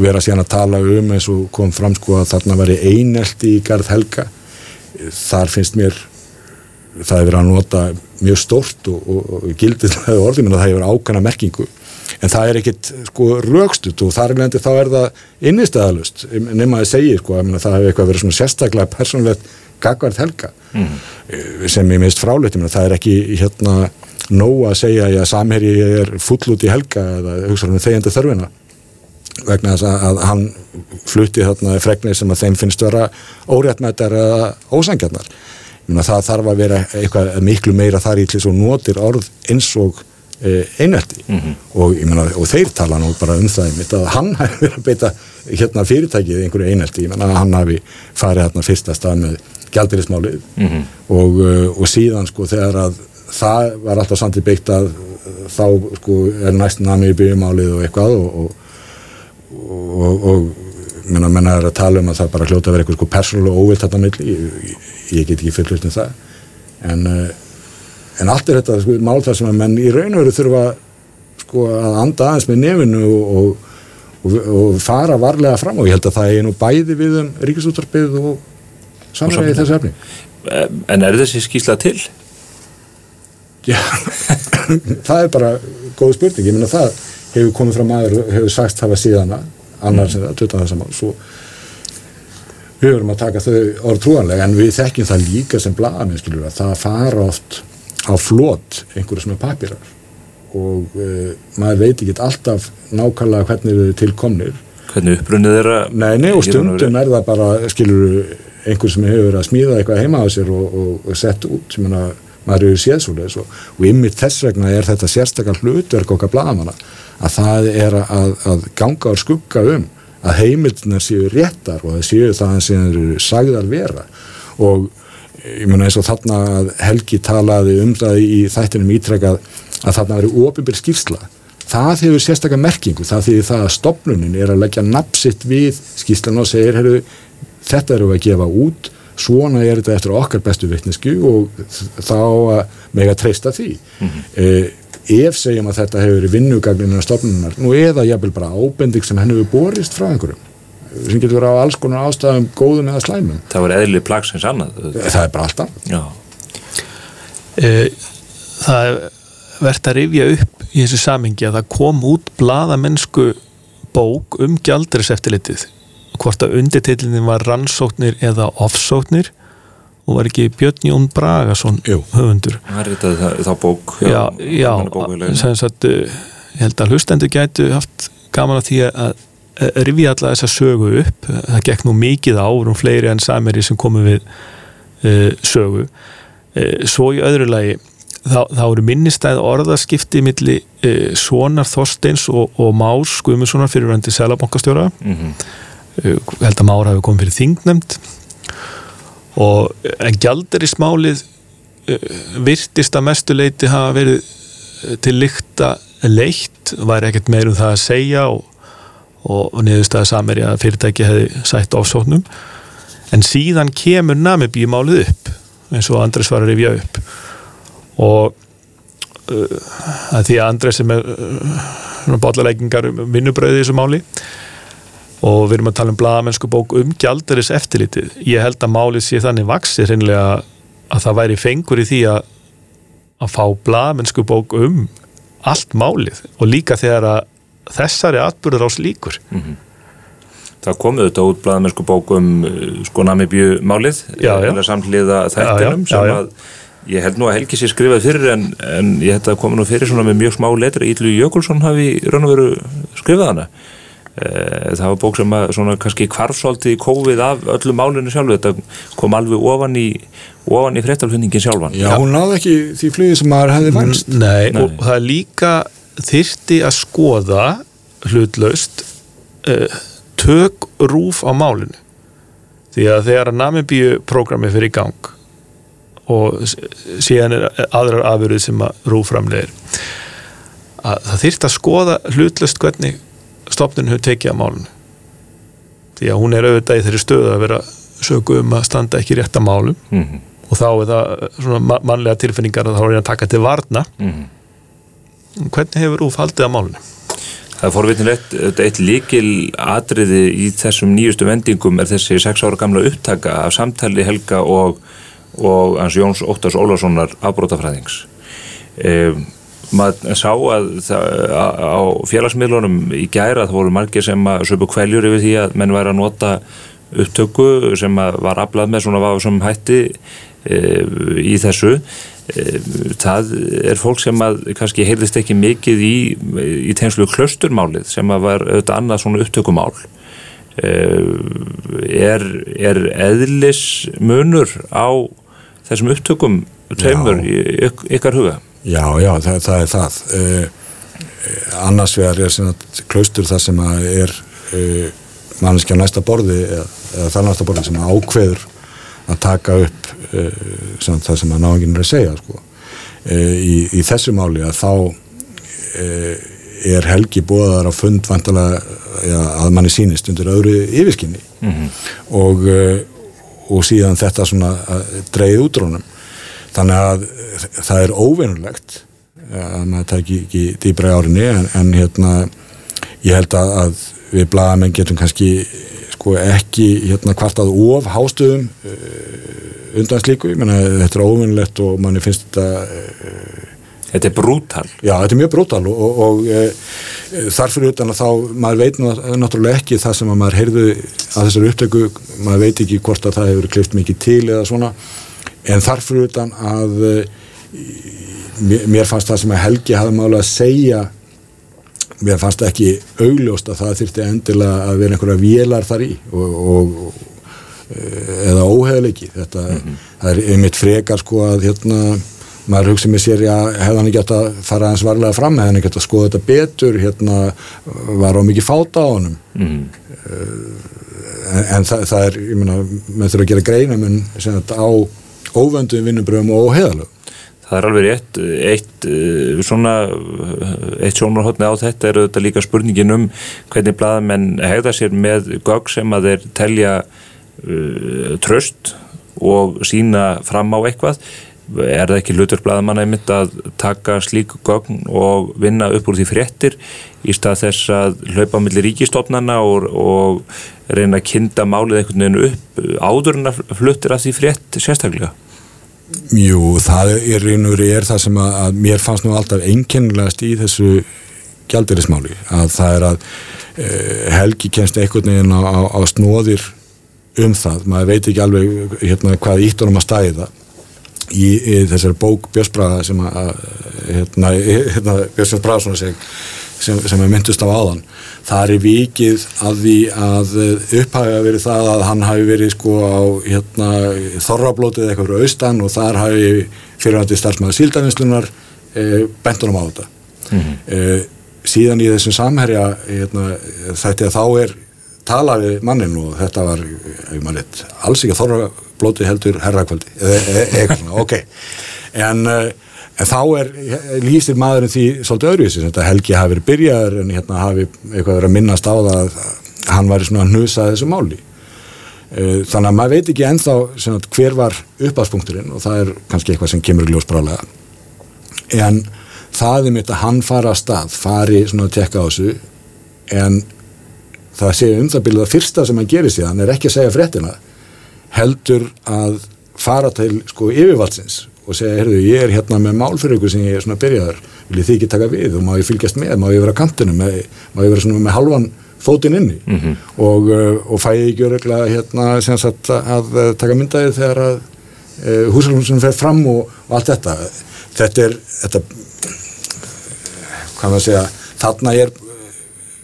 Speaker 4: vera síðan að tala um eins og kom fram sko að þarna veri einelti í garð helga. Þar finnst mér það hefur að nota mjög stort og, og, og gildið orðinu að það hefur ákana merkingu en það er ekkit sko raukstut og þar er það innistæðalust nema að segja sko að það hefur eitthvað verið svona sérstaklega persónulegt gagvart helga mm. sem ég minnst fráleitt. Það er ekki hérna nóg að segja að samherji er full út í helga eða hugsaðum þegjandi þörfina. Vegna þess að hann flutti þarna fregnir sem að þeim finnst vera óréttmættar eða ósangjarnar það þarf að vera eitthvað miklu meira þar í til þess að notir orð eins og einelti. Mm -hmm. og, mena, og þeir tala nú bara um það einmitt, að hann hafi verið að beita hérna fyrirtækið einhverju einelti, að hann hafi farið hérna fyrsta stað með gældirismálið mm -hmm. og, eh, og síðan sko þegar að það var alltaf samt í byggt að þá sko er næst nami í byggjumálið og eitthvað og, og menna menna er að tala um að það bara hljóta að vera eitthvað sko persónulega óvilt þetta milli, ég, ég get ekki fullust um það. En en allt er þetta sko, mál þar sem að menn í raun og veru þurfa sko, að anda aðeins með nefinu og, og, og fara varlega fram og ég held að það er nú bæði við um ríkisúttarpið og samræði þessu efni
Speaker 3: En er þessi skísla til?
Speaker 4: Já, það er bara góð spurning, ég minna það hefur komið fram aður hefur sagt hafa síðana annars mm. en það, 20. þessam ál svo við höfum að taka þau orð trúanlega en við þekkjum það líka sem blagaminn skilur að það fara oft á flót einhverju svona papirar. Og uh, maður veit ekki alltaf nákvæmlega hvernig þau tilkomnir
Speaker 3: hvernig uppbrunnið þeirra
Speaker 4: nei, nei, og stundum er það bara skilur einhver sem hefur verið að smíða eitthvað heima á sér og, og, og sett út. Sem hana, maður eru séðsúlega og, og ymmið þess vegna er þetta sérstakar hlutverk okkar blagamanna að það er að, að ganga og skugga um að heimildinar séu réttar og það séu það sem eru sagðar vera. Og ég mun að eins og þarna Helgi talaði um það í þættinum ítrekað að þarna verið ofinbér skýrsla það hefur sérstaklega merkingu það því það að stopnunin er að leggja napsitt við skýrslan og segir heru, þetta eru að gefa út svona er þetta eftir okkar bestu vittnesku og þá með að treysta því mm -hmm. eh, ef segjum að þetta hefur verið vinnugagninu á stopnunar, nú eða jábel bara ábending sem henni hefur borist frá einhverjum sem getur verið á alls konar ástæðum góðum eða slæmum.
Speaker 3: Það var eðlið plagsins annað
Speaker 4: það er bara alltaf.
Speaker 5: E, það er verðt að rifja upp í þessu samingi að það kom út bladamennsku bók um gjaldriseftilitið hvort að undirteilinni var rannsóknir eða offsóknir og var ekki Björn Jón Bragason höfundur?
Speaker 3: Það er þetta þá bók
Speaker 5: já, já, já sem sagt eh, ég held að hlustendur gætu haft gaman að því að Eh, rifja alla þessa sögu upp. Það gekk nú mikið á, vorum fleiri enn sameri sem komu við uh, sögu. Uh, svo í öðru lagi þá, þá eru minnistæð orðaskipti millir uh, Svonar Þorsteins og, og Más Guðmundssonar fyrir röndi selabankastjóra mm -hmm. held að Már hafi komið fyrir þingnemt og en gjaldir í smálið virtist að mestuleiti hafa verið til lykta leitt, væri ekkert meir um það að segja og og, og niðurstaði samir að fyrirtæki hefði sætt ofsóknum. En síðan kemur namibíumálið upp eins og Andres var að rifja upp. Og uh, að því að Andres er með uh, bálaleikingar um vinnubröði í þessu máli og við erum að tala um bladamennsku bók um gjaldaris eftirlitið ég held að málið sé þannig vaksi reynilega að það væri fengur í því að að fá bladamennsku bók um allt málið. Og líka þegar að þessari atbyrður ás líkur mm -hmm.
Speaker 3: Það komuð þetta út blæðamennsku bókum uh, sko Namibju málið eða samhliða þættinum sem já, já. að ég held nú að Helgi sér skrifað fyrir en, en ég held að koma nú fyrir svona með mjög smá letri Íllu Jökulsson hafi raun og veru skrifað hana Eh, það var bók sem að svona kannski kvarfsóldi í kófið af öllu málinu sjálfu þetta kom alveg ofan í ofan í fréttalfundingin sjálfan
Speaker 4: Já, hún náði ekki því flugi sem maður hefði vangst.
Speaker 5: Nei,
Speaker 3: Nei.
Speaker 5: og það er líka þyrti að skoða hlutlaust uh, tök rúf á málinu. Því að þegar að Namibíu programmi fyrir í gang og síðan er aðrar afurðið sem að rúf framlegir að það þyrti að skoða hlutlaust hvernig stopnun hefur tekið á málinu. Því að hún er auðvitað í þeirri stöðu að vera sögu um að standa ekki rétt að málum
Speaker 3: Mhm,
Speaker 5: og þá er það svona ma- mannlega tilfinningar að þá er ég að taka til varna.
Speaker 3: Mhm.
Speaker 5: Hvernig hefur Úf haldið að málunni?
Speaker 3: Það er forvitinlegt, eitt líkil atriði í þessum nýjustu vendingum er þessi sex ára gamla upptaka af samtali Helga og, og hans Jóns Óttars Ólafssonar afbrótafræðings. Um, maður sá að það, á, félagsmiðlunum í gæra það voru margir sem að söpu kvæljur yfir því að menn væri að nota upptöku sem var aflað með svona vafa sem hætti e, í þessu e, það er fólk sem að kannski heyrðist ekki mikið í, í tegnslu klausturmálið sem að var auðvitað annað svona upptökumál. E, er, er eðlis munur á þessum upptökum tveimur í yk, ykkar huga?
Speaker 4: Já, já, það, það er það. Uh, annars vegar er klaustur það sem að er manneskja á næsta borði eða, eða það næsta borði sem ákveður að taka upp uh, svona, það sem að náðingin er að segja sko. uh, í, í þessu máli að þá uh, er helgi bóðar á fund vantalega ja, að manni sínist undir öðru yfirskinni
Speaker 3: Mhm.
Speaker 4: og, uh, og síðan þetta svona dreigð útrónum þannig að það er óvinnulegt að maður tæki ekki dýbra í árinni en, en hérna ég held að, að við blaðamenn getum kannski sko ekki hérna kvartað of hástöðum uh, undan slíku, ég menna þetta er óvinnulegt og manni finnst þetta uh,
Speaker 3: Þetta er brútal.
Speaker 4: Já, þetta er mjög brútal og, og, og e, þarfur utan að þá, maður veit náttúrulega ekki það sem að maður heyrðu að þessari upptöku, maður veit ekki hvort að það hefur klift mikið til eða svona. En þarfur utan að e, mér fannst það sem að Helgi hafði mála að segja mér fannst ekki augljóst að það þyrfti endilega að vera einhverja vélar þar í og, og, og eða óheðleiki þetta, það er einmitt frekar sko að hérna maður hugsa með sér, já, hefði hann ekki átt að fara eins varlega fram, hefði hann ekki átt að skoða þetta betur hérna, var á mikið fáta á honum.
Speaker 3: Mm.
Speaker 4: en, en það, það er, ég meina með þurfa að gera greina, menn á óvöndum vinnubröðum og óheðalög
Speaker 3: Það er alveg rétt, eitt eh, svona, eitt sjónarhóttni á þetta er auðvitað líka spurningin um hvernig blaðamenn hegða sér með gögg sem að þeir telja uh, tröst og sína fram á eitthvað. Er það ekki hlutur blaðamanna einmitt að taka slík gögn og vinna upp úr því fréttir í stað þess að hlaupa á milli ríkistofnana og, og reyna að kynda málið einhvern veginn upp áður en að fluttir að því frétt sérstaklega
Speaker 4: Jú, það er einhverju er það sem að, að mér fannst nú alltaf einkennilegast í þessu gjaldirismáli að það er að e, Helgi kemst einhvern veginn á, á, á snóðir um það, maður veit ekki alveg hérna, hvað ítt honum að stæði það. Í, í þessari bók Björnsbræða sem að hérna, hérna, Björnsbræða Bræðsson sem, sem, sem er myndust af áðan það er vikið að því að upphæfi að verið það að hann hafi verið sko á hérna, þorrablótið eitthvað fyrir austan og þar hafi fyrirvændi starfsmæðu síldavinslunar e, bentunum á þetta
Speaker 3: Mhm.
Speaker 4: e, síðan í þessum samherja hérna, þetta þá er talað við mannin og þetta var rétt, alls ekki að þorrablótið heldur herrakvöldi eða eitthvað svona, ok en uh, En þá er, lýsir maðurinn því svolítið öðruvísi, þetta Helgi hafi verið byrjaður en hérna hafi eitthvað verið að minnast á það að hann væri svona að hnusa þessu máli. Eh, Þannig að maður veit ekki ennþá svona, hver var uppáðspunkturinn og það er kannski eitthvað sem kemur í ljós brálega. En það er mitt að hann fara að stað, fari svona að tekka á þessu en það sé um það byrjuð að fyrsta sem hann gerir síðan er ekki að segja fréttina heldur að fara til sko yfirvaldsins og segja, heyrðu, ég er hérna með mál fyrir ykkur sem ég er svona byrjaður, viljið þið ekki taka við og má ég fylgjast með, má ég vera á kantinu má ég, ég vera svona með halvan fótinn inni?
Speaker 3: Mhm.
Speaker 4: og, uh, og fæ ég ekki öruglega hérna sem sagt að uh, taka myndaði þegar að uh, húsalunum fer fram og, og allt þetta. Þetta er þetta, hvað maður segja þarna er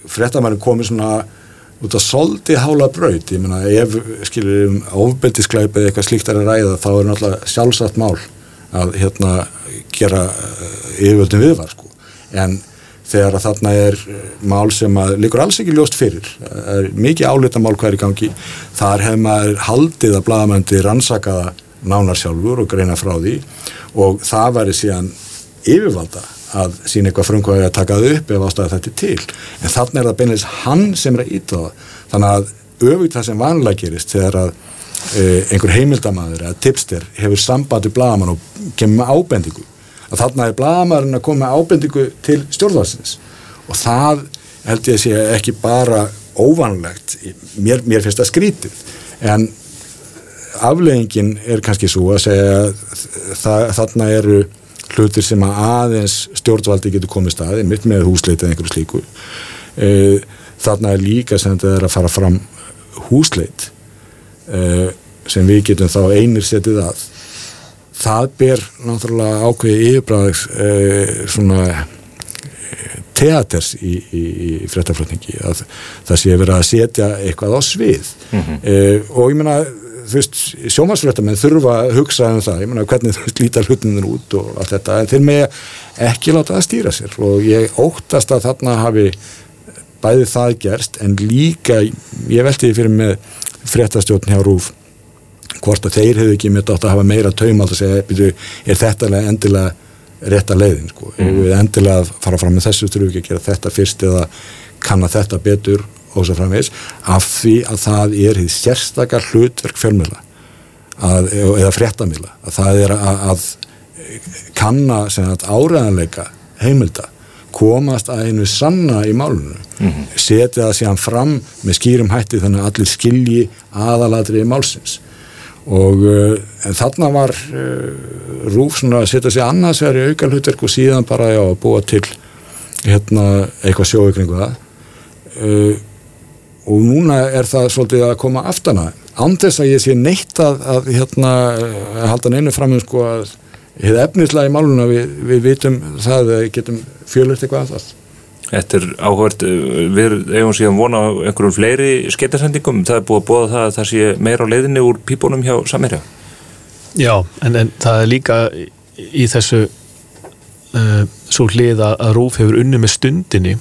Speaker 4: frettamærin komið svona út á soldi hála braut. Ég meina ef skilur um ofbeldisglæp eða eitthvað slíkt er að ræða þá er náttúrulega sjálfsagt mál að hérna gera uh, yfirvöldum viðvar sko. En þegar að þarna er uh, mál sem að líkur alls ekki ljóst fyrir er mikið álita mál er í gangi þar hefur maður haldið að blagamöndi rannsakaða nánar sjálfur og greina frá því. Og það væri síðan yfirvalda að sína eitthvað frumkvæði að taka það upp ef ástæða þetta til. En þannig er það beinleis hann sem er að íta það. Þannig að öfugt það sem vanlega gerist þegar að einhver heimildamæður eða tipster hefur samband við blagamann og kemur með ábendingu. Að þannig er blagamæðurinn að koma með ábendingu til stjórnvarsins og það held ég að sé ekki bara óvanlegt. Mér, mér finnst það skrítið. En afleggingin er kannski svo að segja að þarna eru hlutir sem að aðeins stjórnvaldi getur komið staði, mitt með húsleit eða einhverju slíku. E, þarna er líka sem þetta er að fara fram húsleit sem við getum þá einir setið að. Það ber náttúrulega ákveði yfirbræðis e, svona teaters í, í, í fréttaflutningi að það sé verið að setja eitthvað á svið. Mm -hmm. og ég menna þú veist, sjómasfréttamenn þurfa að hugsa um það, ég menna hvernig þú veist líta hlutinir út og allt þetta en þeir með ekki láta það stýra sér. Og ég óttast að þarna hafi bæði það gerst en líka, ég velti því fyrir með fréttastjórn hjá Rúf hvort að þeir hefur ekki mitt átt að hafa meira taumald að segja, byrju, er þetta endilega rétta leiðin, sko mm. við endilega að fara fram með þessu þurfum við ekki að gera þetta fyrst eða kanna þetta betur og svo framvegs af því að það er því sérstakar hlutverk fjölmjöla eða fréttamila að það er að, að kanna áræðanleika heimilda komast að einu sanna í málunum mm -hmm. setja það síðan fram með skýrum hætti þannig að allir skilji aðalatri í málsins. Og uh, þarna var uh, Rúf svona að setja sig annars verið auka hlutverk og síðan bara já, að búa til hérna, eitthvað sjóökningu það. Uh, og núna er það svolítið að koma aftana þess að ég sé neitt að, að hérna, að halda neinu fram um sko að hefði efnislega í máluna við, við vitum það að við getum fjölurt eitthvað af það
Speaker 3: Þetta er áhvert, við eigum síðan vona á einhverjum fleiri skeitasendingum það er búið að bóða það að það sé meira á leiðinni úr pípunum hjá Samirja
Speaker 5: Já, en, en það er líka í þessu uh, svo hlið að Rúf hefur unni með stundinni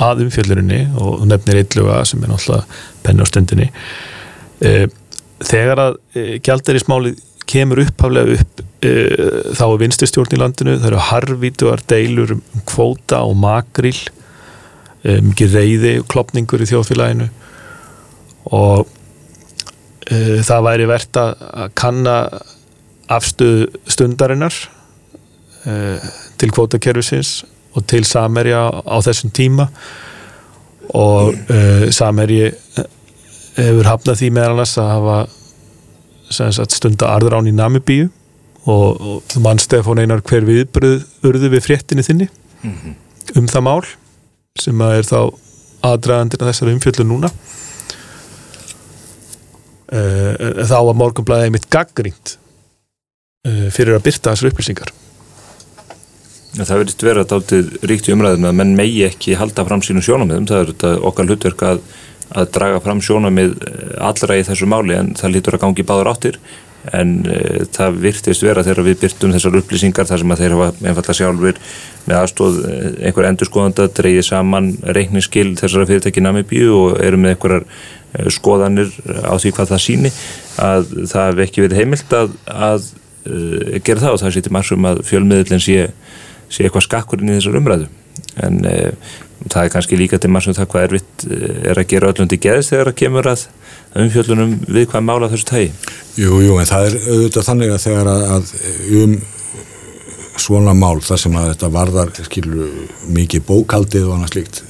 Speaker 5: að umfjöldurinni og nefnir illuga sem er náttúrulega penni á stundinni. E, þegar að e, gjaldarismáli kemur upphaflega upp e, þá er vinstustjórn í landinu það eru harvítuar deilur um kvóta og makril e, mikið reyði klopningur í þjóðfélaginu. Og e, það væri verðt að kanna afstuð stundarinnar til kvótakerfisins og til Samerja á þessum tíma. Og Samerji eh, hefur hafnað því meðal annars að hafa stunda arður án í Namibíu og, og mann Stefán Einar hver viðbröð urðu við fréttinni þinni mm -hmm. um það mál sem er þá aðdraðandir að þessari umfjöldu núna. Uh, þá var morgunblæðið mitt gaggrínt uh, fyrir að byrta þessar upplýsingar.
Speaker 3: Það verðist vera dáltið ríkt í umræðum að menn megi ekki halda fram sínu sjónamöðum, það er þetta okkar hlutverk að, að draga fram sjónamöð eh, allra í þessu máli en það lítur að gangi báður áttir. En e, það virtist vera þegar við byrtum þessar upplýsingar þar sem að þeir hafa einfalla sjálfur með aðstóð eh, einhver endurskoðanda dreyið saman reikningsskil þessara fyrirtæki Namibíu og eru með einhverjar skoðanir á því hvað það síni að það hef ekki verið heimilt að, að uh, gera það. Og það sýttir margum að fjölmiðlinn sé sé eitthvað skakkurinn í þessar umræðu. En e, það er kannski líka til maður sem það hvað erfitt eh, er að gera öllundi geðs þegar það kemur að umfjöldunum við hvað mála þessu tægi
Speaker 4: Jú, jú, en það er auðvitað þannig að þegar að, að um svona mál þar sem að þetta varðar skilur mikið bókaldið og annað slíkt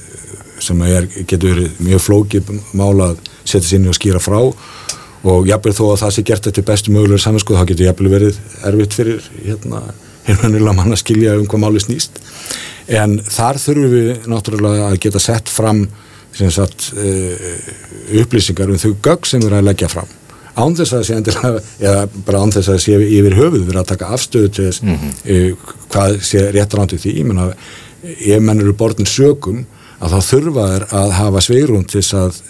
Speaker 4: sem er, getur verið mjög flókið mál að setja sér inn og skýra frá og jafnveg þó að það sé gert eftir bestu mögulegur saminskoð þá getur jafnveg verið erfitt fyrir hérna einhvernjulega mann að skilja um hvað máli snýst en þar þurfum við náttúrulega að geta sett fram sagt, uh, upplýsingar um þau gögg sem við erum að leggja fram. Án þess að sé endilega eða bara án þess að sé yfir höfuð við erum að taka afstöðu til þess mm -hmm. hvað sé rétt rántið því. Ég menna ef menn eru bortin sögum að þá þurfa þær að hafa sveigrún til þess að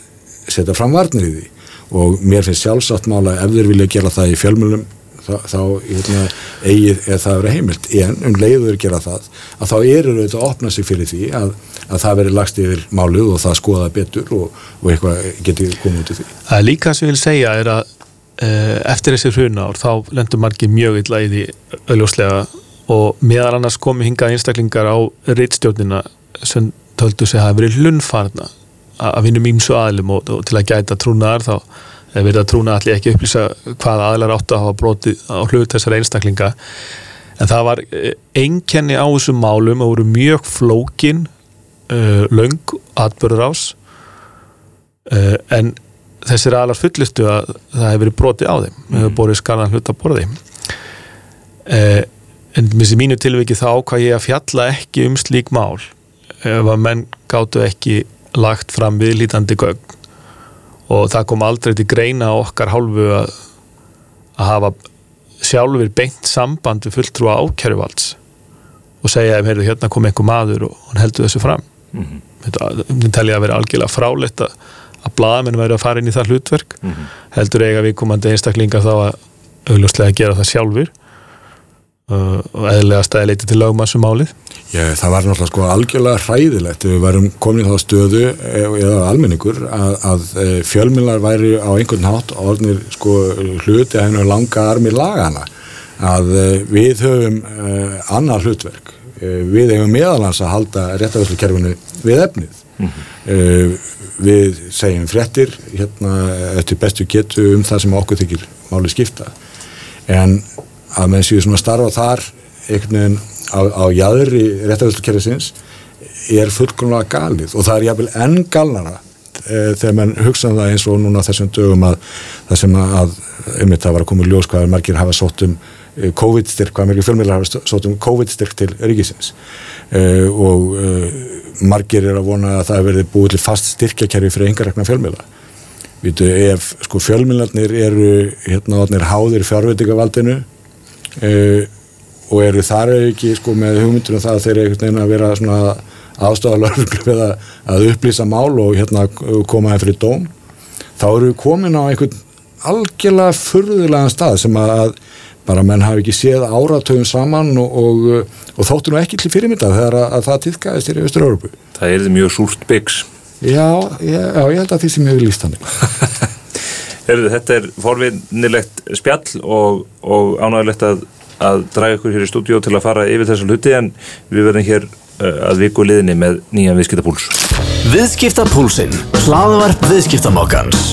Speaker 4: setja fram varnir í því. Og mér finnst sjálfsagt mála ef þeir vilja gera það í fjölmjölum þá, þá hérna, eigið er það að vera heimilt. En um leiður gera það að þá eru þau að opna sig fyrir því að, að það veri lagst yfir máluð og það skoða betur og, og eitthvað geti komið út í því.
Speaker 5: Það er líka sem ég vil segja er að uh, eftir þessi hrunár þá lendur margir mjög illa í því auðljóslega og meðal annars komi hingað einstaklingar á reittstjórnina sem töldu sig að hafa verið hlunfarna að vinna mýmsu aðlum og, og til að gæta trúnaðar þá eða verið að trúna allir ekki upplýsa hvaða aðlar áttu að hafa brotið á hlut þessar einstaklinga. En það var einkenni á þessum málum og voru mjög flókin uh, löng atbörður ás uh, en þessir aðlar fullistu að það hefur verið brotið á þeim mm. hefur borðið skarðan hlut að borði. Uh, en missi mínu tilviki þá ákvað ég að fjalla ekki um slík mál ef að menn gáttu ekki lagt fram viðlítandi gögn og það kom aldrei til greina okkar hálfu að, að hafa sjálfur beint samband við fulltrúa ákjæruvalds og segja ef heyrðu hérna kom einhver maður og hann heldur þessu fram mm -hmm. þetta telja að vera algjörlega fráleitt að, að bladamenn væri að fara inn í það hlutverk mm -hmm. heldur eiga við komandi einstaklingar þá að augljóslega gera það sjálfur og eðlega stæði leiti til lögmassum málið.
Speaker 4: Já, það var náttúrulega sko algjörlega hræðilegt. Við varum komin í þá stöðu eða almenningur að, að fjölmjölar væri á einhvern hátt orðnir sko hluti að hennu langa armi lagana að við höfum uh, annar hlutverk. Við hefum meðalans að halda réttafæslukerfinu við efnið. Mm -hmm. uh, við segjum frettir hérna eftir bestu getu um það sem okkur þykir máli skipta. En að menn séu svona starfa þar einhvern veginn á, á jæðri réttavöldukerfisins er fullkomlega galið. Og það er jáfnvel enn galnara e, þegar mann hugsa um það eins og núna þessum dögum að það sem að einmitt það var að koma í ljós hvað margir hafa sótt um e, COVID-styrk, hvað margir fjölmjölar hafa sótt um COVID-styrk til ríkisins. E, og e, margir er að vona að það verði búið til fast styrkjakerfi fyrir engarekna fjölmjöla Vítu, ef sko fjölmjölarnir eru hérna háðir fjárveitingavaldinu e, og eru þar ekki sko með hugmyndunum það að þeir eru einhvern veginn að vera svona aðstofalörglu við að, að upplýsa mál og hérna koma það fyrir dóm þá eru við komin á einhvern algjörlega furðulegan stað sem að bara menn hafi ekki séð áratögun saman og, og, og þóttu nú ekki til fyrirmynda þegar að, að það týðkæðist í Östur-Európu.
Speaker 3: Það er mjög súrt byggs.
Speaker 4: Já, já, já, ég held að því sem ég vil lísta hann.
Speaker 3: Herðu, þetta er forvinnilegt spjall og, og ánægilegt að að draga ykkur hér í stúdíu til að fara yfir þessa hluti en við verðum hér uh, að viku liðinni með nýjan viðskiptapúls.
Speaker 2: Viðskiptapúlsinn. Hlaðvarp viðskiptamokkans.